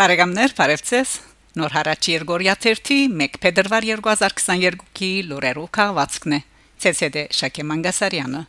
Բարեկամներ, բարևձեզ։ Նոր հարաճ Երգորիա 3-ի 1 փետրվար 2022-ի լուրերով քաղվածքն է։ ՑՍԴ Շակե Մանգասարյանը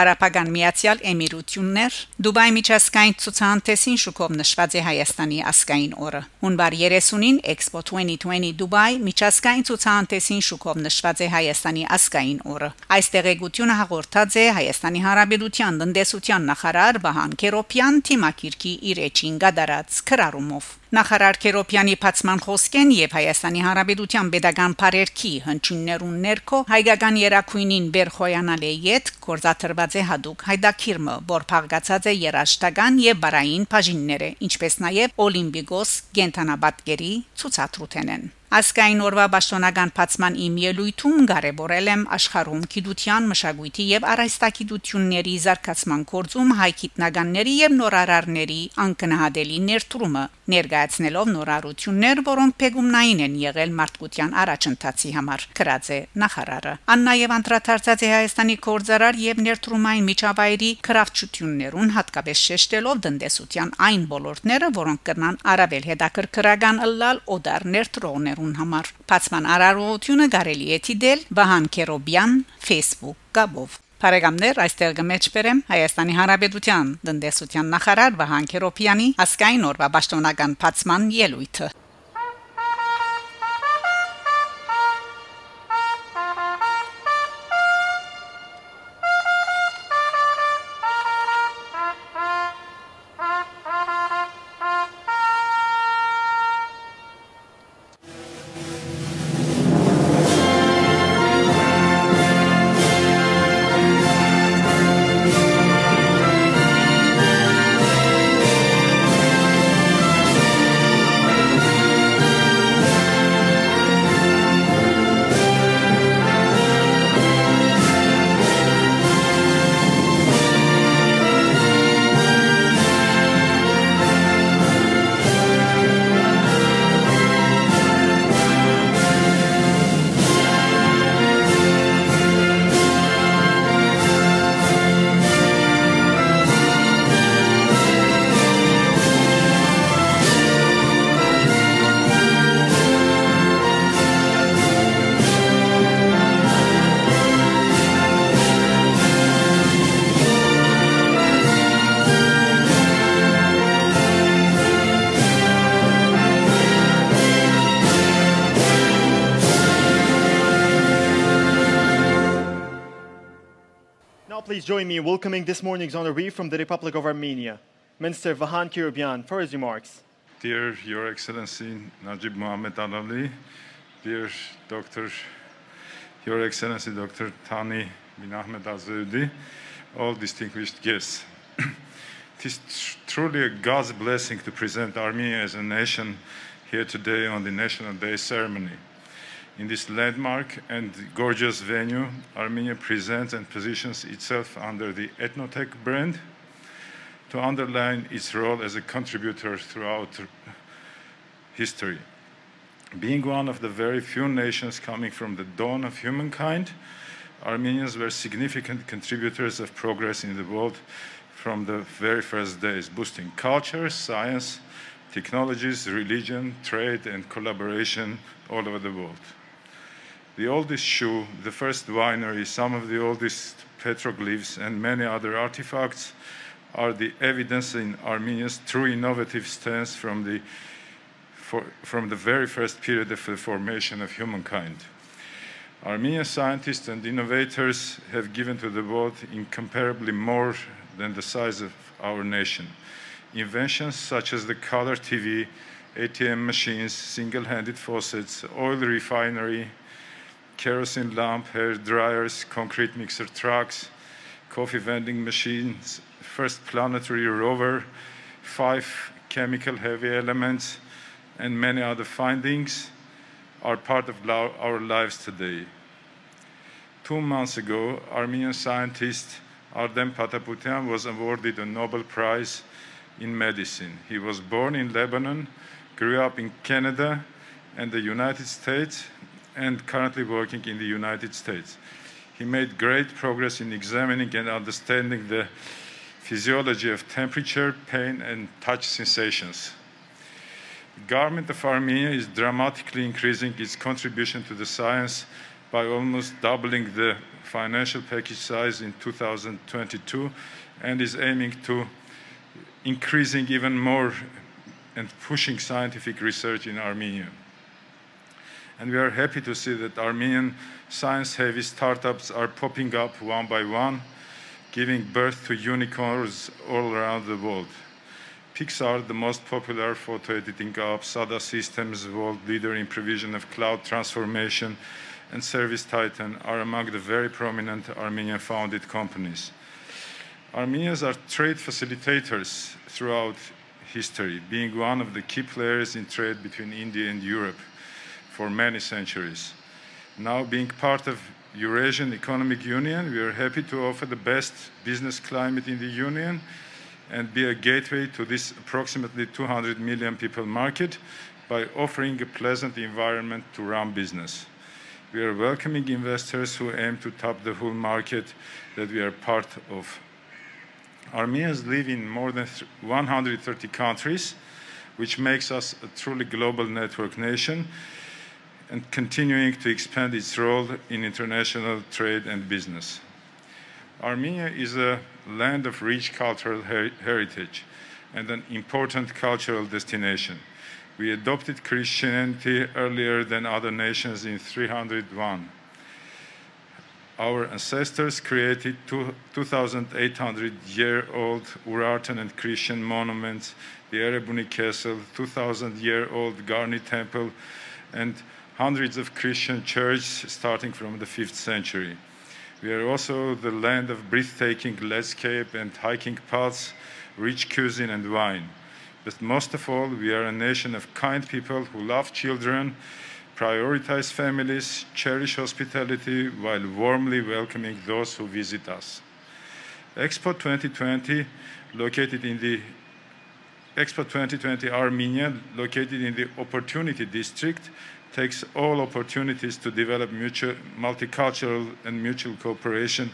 Արաբական Միացյալ Էմիրություններ Դուբայ միջազգային ցուցահանդեսին շուկով նշված է Հայաստանի ասկային օրը։ Հունվար 30-ին Expo 2020 Դուբայ միջազգային ցուցահանդեսին շուկով նշված է Հայաստանի ասկային օրը։ Այս տեղեկությունը հաղորդած է Հայաստանի Հանրապետության տնտեսության նախարար Վահան Քերոպյան թիմակիրքի իր էջին գդարած քրարումով։ Նախարար Քերոպյանի բացման խոսքեն եւ Հայաստանի Հանրապետության pedagogan բարերքի հնչյուններուն ներքո հայկական երակույնին Բերխոյանալ է յետ կորզաթրված է հadouk հայդակիրմը, որ փաղկացած է երաշտական եւ բարային բաժինները, ինչպես նաեւ Օլիմպիկոս գենթանաբատկերի ցուցադրութենեն։ Ասկային օրվա պաշտոնական բացման իմ ելույթում կարևորել եմ աշխարհում գիտության, մշակույթի եւ առայստագիտությունների զարգացման կորձում հայ գիտնականների եւ նորարարների անկնահատելի ներդրումը, ներկայացնելով նորարարություններ, որոնք փեգումնային են եղել մարդկության առաջընթացի համար։ Գրած է նախարարը։ Ան նաեւ անդրադարձած է Հայաստանի կորձարար եւ ներդրումային միջավայրի քրավչություններուն հատկապես շեշտելով տնտեսության այն ոլորտները, որոնք կրնան արաբել հետաքրքրական ըլլալ օդար ներդրողներ ընկերներուն համար։ Բացման արարողությունը կարելի է դիտել Վահան Քերոբյան Facebook կաբով։ Փարեգամներ այստեղ գմեջբերեմ Հայաստանի Հանրապետության տնտեսության նախարար Վահան Քերոբյանի ասկային օրվա պաշտոնական բացման ելույթը join me in welcoming this morning's honoree from the Republic of Armenia, Minister Vahan Kiribyan, for his remarks. Dear Your Excellency Najib Mohammed dear Dr. Your Excellency Dr. Tani bin Ahmed Azudi, all distinguished guests. it is truly a God's blessing to present Armenia as a nation here today on the National Day ceremony. In this landmark and gorgeous venue, Armenia presents and positions itself under the Ethnotech brand to underline its role as a contributor throughout history. Being one of the very few nations coming from the dawn of humankind, Armenians were significant contributors of progress in the world from the very first days, boosting culture, science, technologies, religion, trade, and collaboration all over the world the oldest shoe, the first winery, some of the oldest petroglyphs, and many other artifacts are the evidence in Armenia's true innovative stance from the, for, from the very first period of the formation of humankind. Armenian scientists and innovators have given to the world incomparably more than the size of our nation. Inventions such as the color TV, ATM machines, single handed faucets, oil refinery, kerosene lamp, hair dryers, concrete mixer trucks, coffee vending machines, first planetary rover, five chemical heavy elements, and many other findings are part of our lives today. Two months ago, Armenian scientist Ardem Pataputian was awarded a Nobel Prize in medicine. He was born in Lebanon, grew up in Canada and the United States, and currently working in the United States. He made great progress in examining and understanding the physiology of temperature, pain, and touch sensations. The government of Armenia is dramatically increasing its contribution to the science by almost doubling the financial package size in 2022 and is aiming to increasing even more and pushing scientific research in Armenia. And we are happy to see that Armenian science heavy startups are popping up one by one, giving birth to unicorns all around the world. Pixar, the most popular photo editing app, SADA Systems, world leader in provision of cloud transformation, and Service Titan are among the very prominent Armenian founded companies. Armenians are trade facilitators throughout history, being one of the key players in trade between India and Europe for many centuries. Now, being part of Eurasian Economic Union, we are happy to offer the best business climate in the Union and be a gateway to this approximately 200 million people market by offering a pleasant environment to run business. We are welcoming investors who aim to tap the whole market that we are part of. Armenians live in more than 130 countries, which makes us a truly global network nation and continuing to expand its role in international trade and business. Armenia is a land of rich cultural her- heritage and an important cultural destination. We adopted Christianity earlier than other nations in 301. Our ancestors created 2,800 year old Urartan and Christian monuments, the Erebuni Castle, 2,000 year old Garni Temple, and hundreds of Christian churches starting from the 5th century. We are also the land of breathtaking landscape and hiking paths, rich cuisine and wine. But most of all, we are a nation of kind people who love children, prioritize families, cherish hospitality while warmly welcoming those who visit us. Expo 2020, located in the Expo 2020 Armenia, located in the Opportunity District, takes all opportunities to develop mutual, multicultural and mutual cooperation,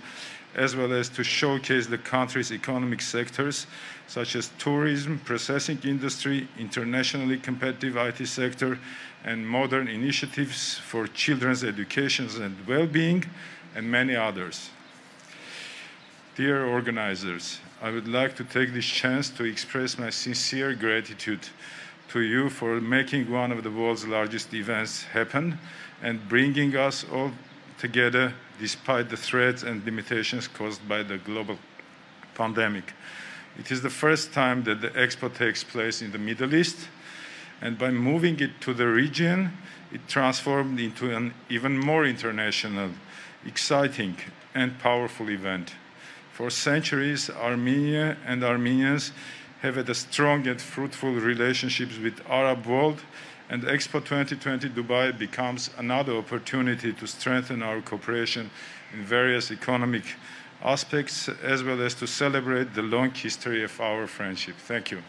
as well as to showcase the country's economic sectors, such as tourism, processing industry, internationally competitive IT sector, and modern initiatives for children's education and well-being, and many others. Dear organizers, I would like to take this chance to express my sincere gratitude to you for making one of the world's largest events happen and bringing us all together despite the threats and limitations caused by the global pandemic. It is the first time that the expo takes place in the Middle East, and by moving it to the region, it transformed into an even more international, exciting, and powerful event. For centuries, Armenia and Armenians have had a strong and fruitful relationships with Arab world, and Expo 2020 Dubai becomes another opportunity to strengthen our cooperation in various economic aspects, as well as to celebrate the long history of our friendship. Thank you.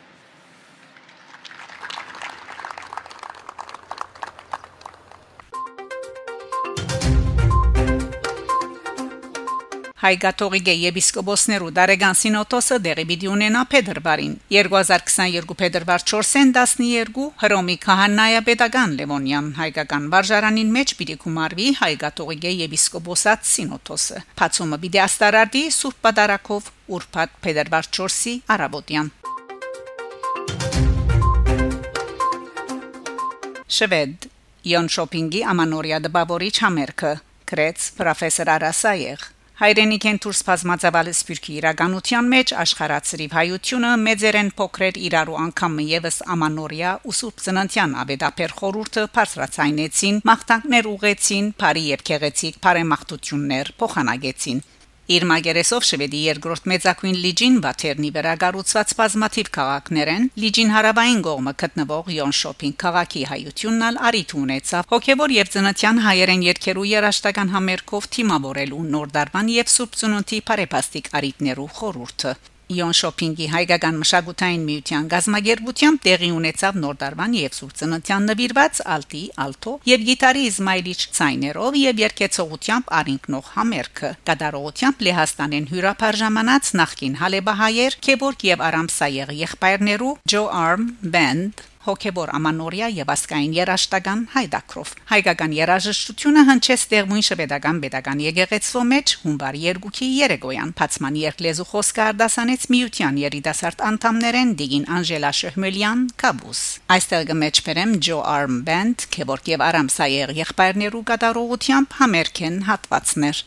Հայգաթողիկե եպիսկոպոսներու Դարեգան Սինոտոսը դեղի պիտի ունենա Փետրվարին 2022 փետրվար 4-ին 12 Հռոմի քահանայա pedagogan Լևոնյան հայկական վարժարանին մեջ պիտի գումարվի Հայգաթողիկե եպիսկոպոսած Սինոտոսը Փացումը պիտի աստարարդի Սուրբ Պատարակով Ուրփաթ Փետրվար 4-ի առավոտյան Շվեդ Իոն շոփինգի ամանորյա դպավորիչ համերգը գրեց պրոֆեսոր Արասայեղ Հայրենիք են դուրս բազմածավալ սպիրկի իրականության մեջ աշխարհացրիվ հայությունը մեծերեն փոքրեր իրարու անգամ եւս ամանորյա ու սուրբ ծննդյան ավետապեր խորուրդը բարձրացայնեցին մաղթանքներ ուղեցին բարի եւ քեղեցիկ բարեմաղթություններ փոխանագեցին Իր մագերեսով շվեդի երկրորդ մեծակույն լիջին Վաթերնի վրա գառուցված բազմաթիվ քաղաքներ են լիջին հարավային կողմը գտնվող Յոնշոփին քաղաքի հայությունն ալ արիթ ունեցավ հոգևոր եւ ծնատյան հայերեն երկերու երաշտական համերգով թիմավորելու նոր դարվան եւ սուրբ ծնունդի բարեփաստիկ արիտներու խորուրդը Իոն շոփինգի հայկական մշակութային միության գազագերբությամբ տեղի ունեցավ նոր դարվան եւ սուրցնության նվիրված ալտի, ալտո եւ գիտարի Իսմայլիչ ցայներով եւ երկեցողությամբ արինքնող համերգը կդարողությամբ Լեհաստանեն հյուրապար ժամանած նախկին հալեբահայեր Քեբորգ եւ Արամսայեղ եղբայրներու Joe Arm Band հոգեբոր ամանորյա եւ ասկային երաշտական հայդակրով հայկական երաժշտությունը հնչեց տեղույն շվեդական pedagogan եկեղեցու մեջ հունվար 2-ի երեգոյան փացման երկլեզու խոսքը արդասանեց միության երիտասարդ անդամներեն Դիգին Անժելա Շհմելյան Կաբուս այստեղ գմեջբերեմ Joe Arm Band Քեբորգ եւ Արամսայեր եղբայրներու կատարողությամբ համերգեն հատվածներ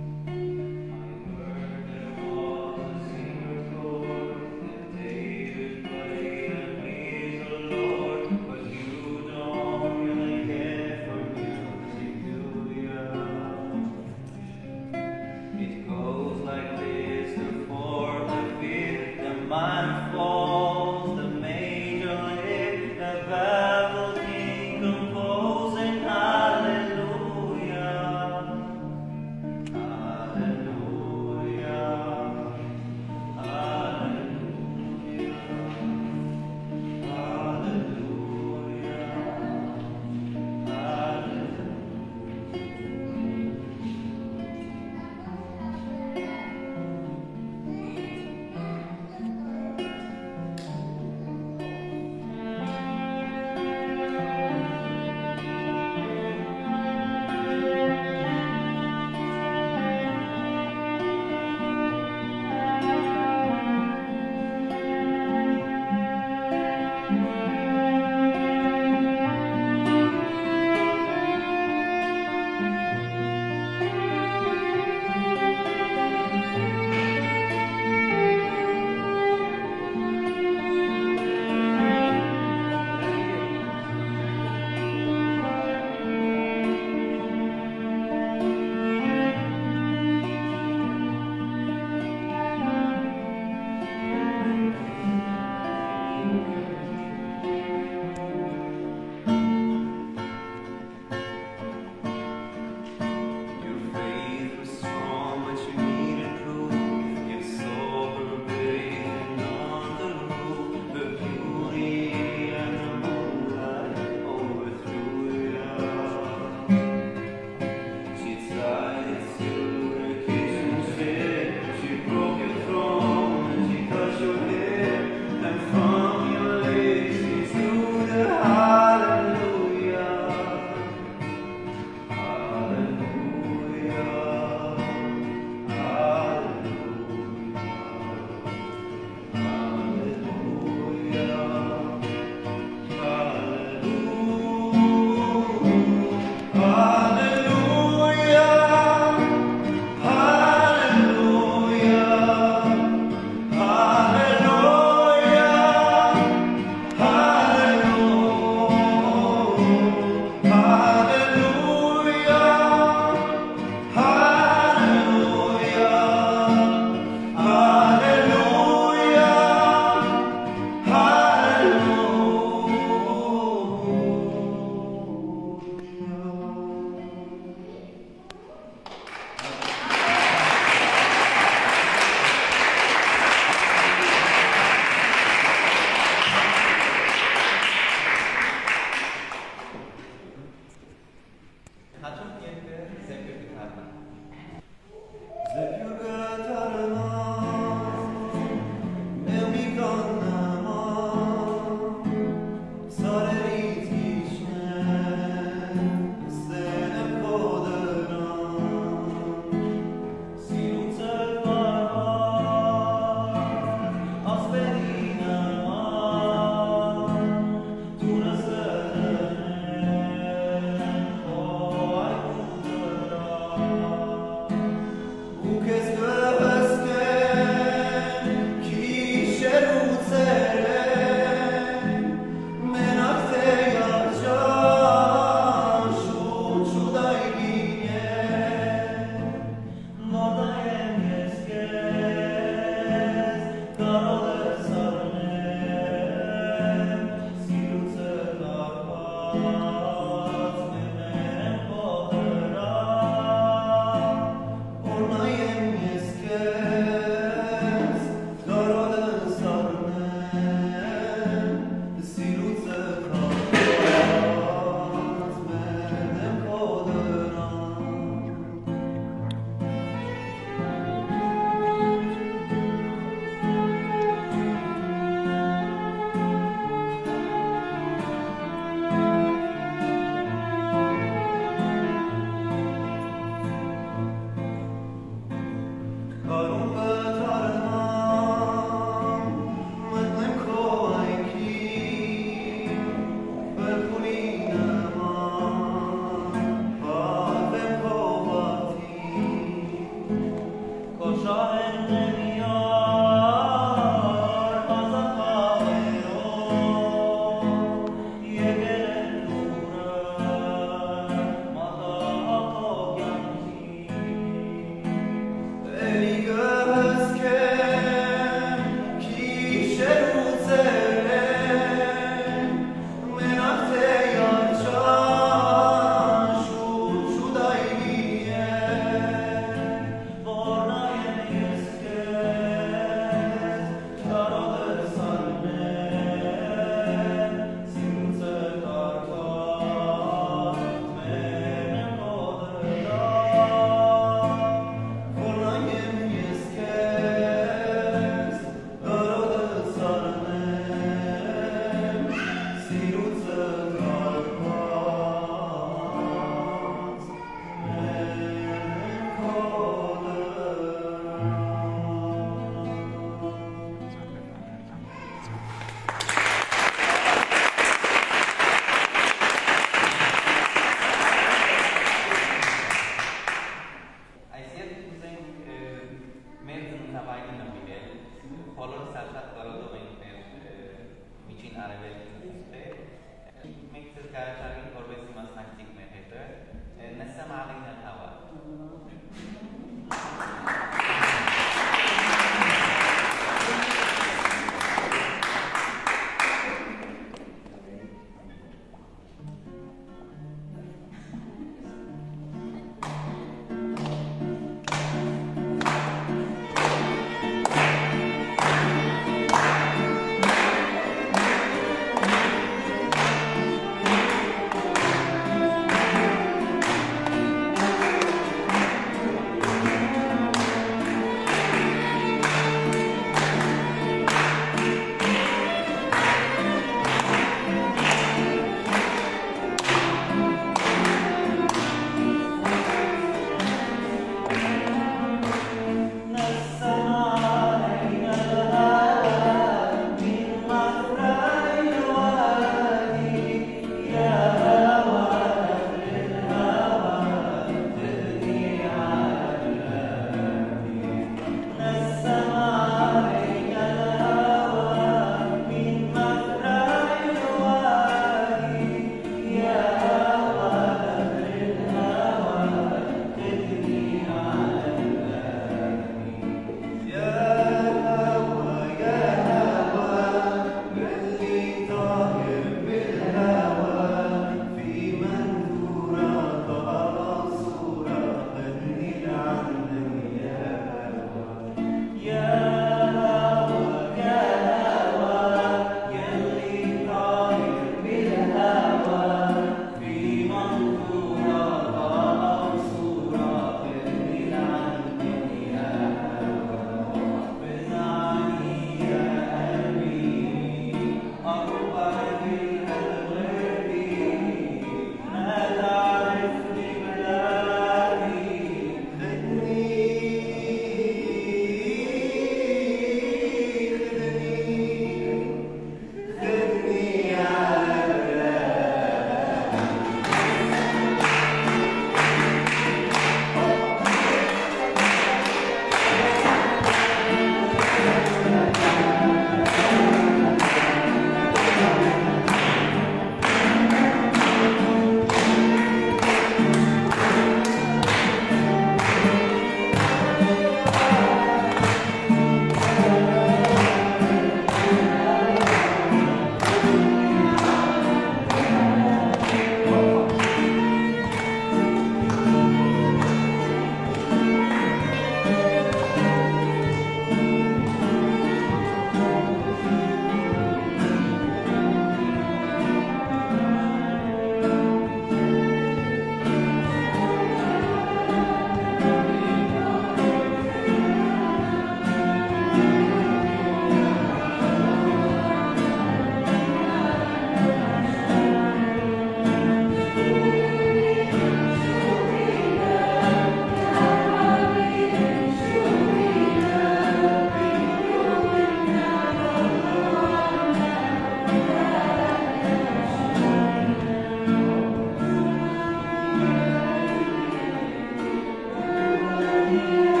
Amen.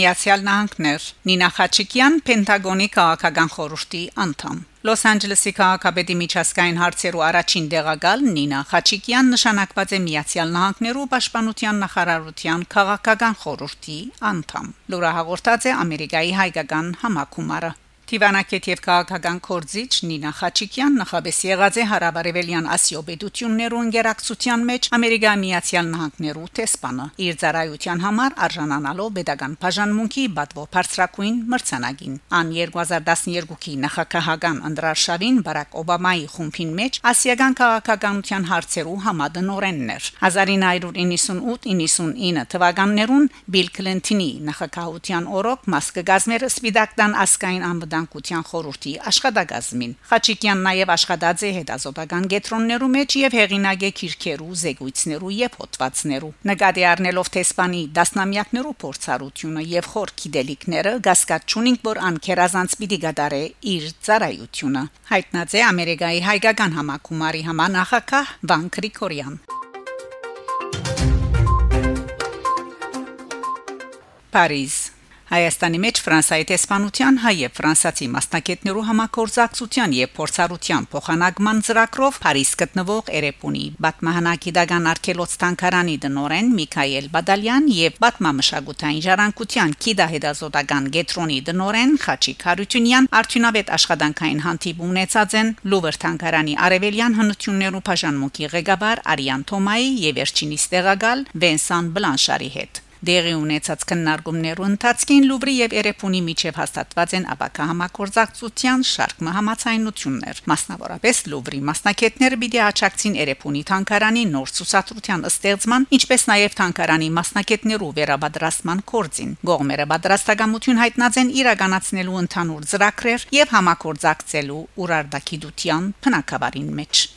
Միացյալ Նահանգներ Նինա Խաչիկյան Պենտագոնի քաղաքական խորհրդի անդամ Լոս Անջելեսի քաղաքապետի միջազգային հարցերու առաջին դեղակալ Նինա Խաչիկյան նշանակված է Միացյալ Նահանգներու պաշտպանության նախարարության քաղաքական խորհրդի անդամ։ Լուրը հաղորդած է Ամերիկայի հայկական համակումարը։ Տիվանակետ եւ քաղաքական կորձիչ Նինա Խաչիկյան նախաբես եղած է հարաբարևելյան Ասիո պետություններու ինտերակցիան մեջ Ամերիկա Միացյալ Նահանգներու տեսփանը իր ծառայության համար արժանանալով pedagogan բաժանմունքի բատվո բարձրակույն մրցանակին ան 2012-ի նախագահական անդրարշավին Բարակ Օբամայի խումբին մեջ ասիական քաղաքականության հարցերու համադնորեններ 1998-99 թվականներուն Բիլ Քլինթոնի նախագահության օրոք մաս կգազմերը սպիդակտան ասկային անվտանգ անվտանգության խորհրդի աշխատակազմին։ Խաչիկյանն նաև աշխատած է հետազոտական գետրոններու մեջ եւ հեղինակ է քիրքերու, զեկույցներու եւ հոդվածներու։ Նկատի առնելով տեսփանի դասնամյակներու փորձառությունը եւ խոր գիտելիքները, գասկած չունինք, որ անկերազանց պիտի գդարե իր ծառայությունը։ Հայտնած է Ամերիկայի հայկական համակումարի համանախակահ Վան Գրիգորյան։ Փարիզ Հայաստանի մեջ Ֆրանսայի տեսփանության հայ եւ ֆրանսացի մասնակիցներու համակորձակցության եւ փորձառության փոխանակման ծրագրով Փարիզ գտնվող Էրեպունի Բատմահանակի դագան արքելոց տանկարանի դնորեն Միքայել Բադալյան եւ Բատմամշակութային ժառանգության Կիդա հետազոտական գետրոնի դնորեն Խաչիկ Հարությունյան արդյունավետ աշխատանքային հանդիպում ունեցած են Լուվր տանկարանի արևելյան հնություններու բաժանմունքի ղեկավար Արիան Թոմայի եւ վերջինիս տեղակալ Վենսան Բլանշարի հետ Դեղի ունեցած քննարկումներու ընթացքին Լուվրի եւ Էրեփունի միջև հաստատված են աբակա համակորձակցության շարք մահամացայնություններ։ Մասնավորապես Լուվրի մասնակիցները պիտի աճակցին Էրեփունի թանկարանի նոր ցուցադրության ըստեղծման, ինչպես նաեւ թանկարանի մասնակիցներու վերաբադրաստման կորձին։ Գողմերը պատրաստակամություն հայտնած են իրականացնելու ընդհանուր ծրագրեր եւ համակորձակցելու ուրարդակիդության փնակավարին մեջ։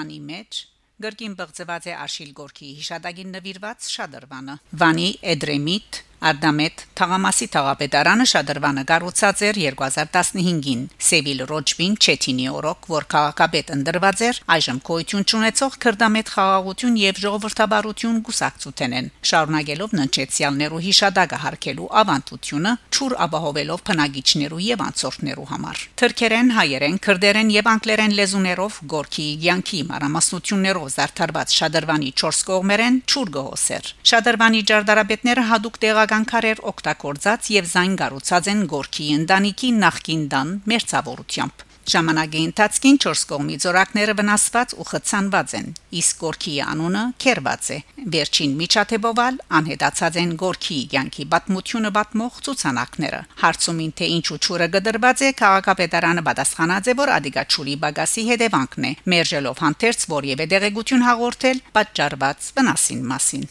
Վանի մեջ գրքին բղծված է Աշիլ Գորկի հիշադակին նվիրված շադրվանը Վանի Էդրեմիտ Ադամետ Թաղամասի Թաղապետարանը շադրվանը կառուցած էր 2015-ին Սևիլ Ռոջբին Չեթինի օրոք, որ քաղաքապետ ընդրված էր, այժմ կոյություն ունեցող քրդամետ խաղաղություն եւ ժողովրդաբարություն գուսակցութեն են, շարունակելով ննչեցյալներու հիշադակը հարկելու ավանդությունը, ճուր ապահովելով փնագիչներու եւ անցորդներու համար։ Թրքերեն, հայերեն, քրդերեն եւ անգլերեն լեզուներով Գորքի Յանքի մարամասնություններով զարդարված շադրվանի 4 կողմերեն ճուր գոհսեր։ Շադրվանի ջարդարաբետները հadoop տեղակ բավական քարեր օգտագործած եւ զայն գառուցած են Գորքի ընտանիքի նախկին դան մերձավորությամբ։ Ժամանակի ընթացքին 4 կողմի զորակները վնասված ու խցանված են, իսկ Գորքի անունը կերված է։ Վերջին միջաթեբովալ անհետացած են Գորքի յանքի պատմությունը պատմող ցուցանակները։ Հարցումին թե ինչու ճուրը գդրված է, քաղաքապետարանը պատասխանած է, որ ադիգաչուրի բագասի հետևանքն է, մերժելով հանդերձ որևէ դեղեցություն հաղորդել պատճառված վնասին մասին։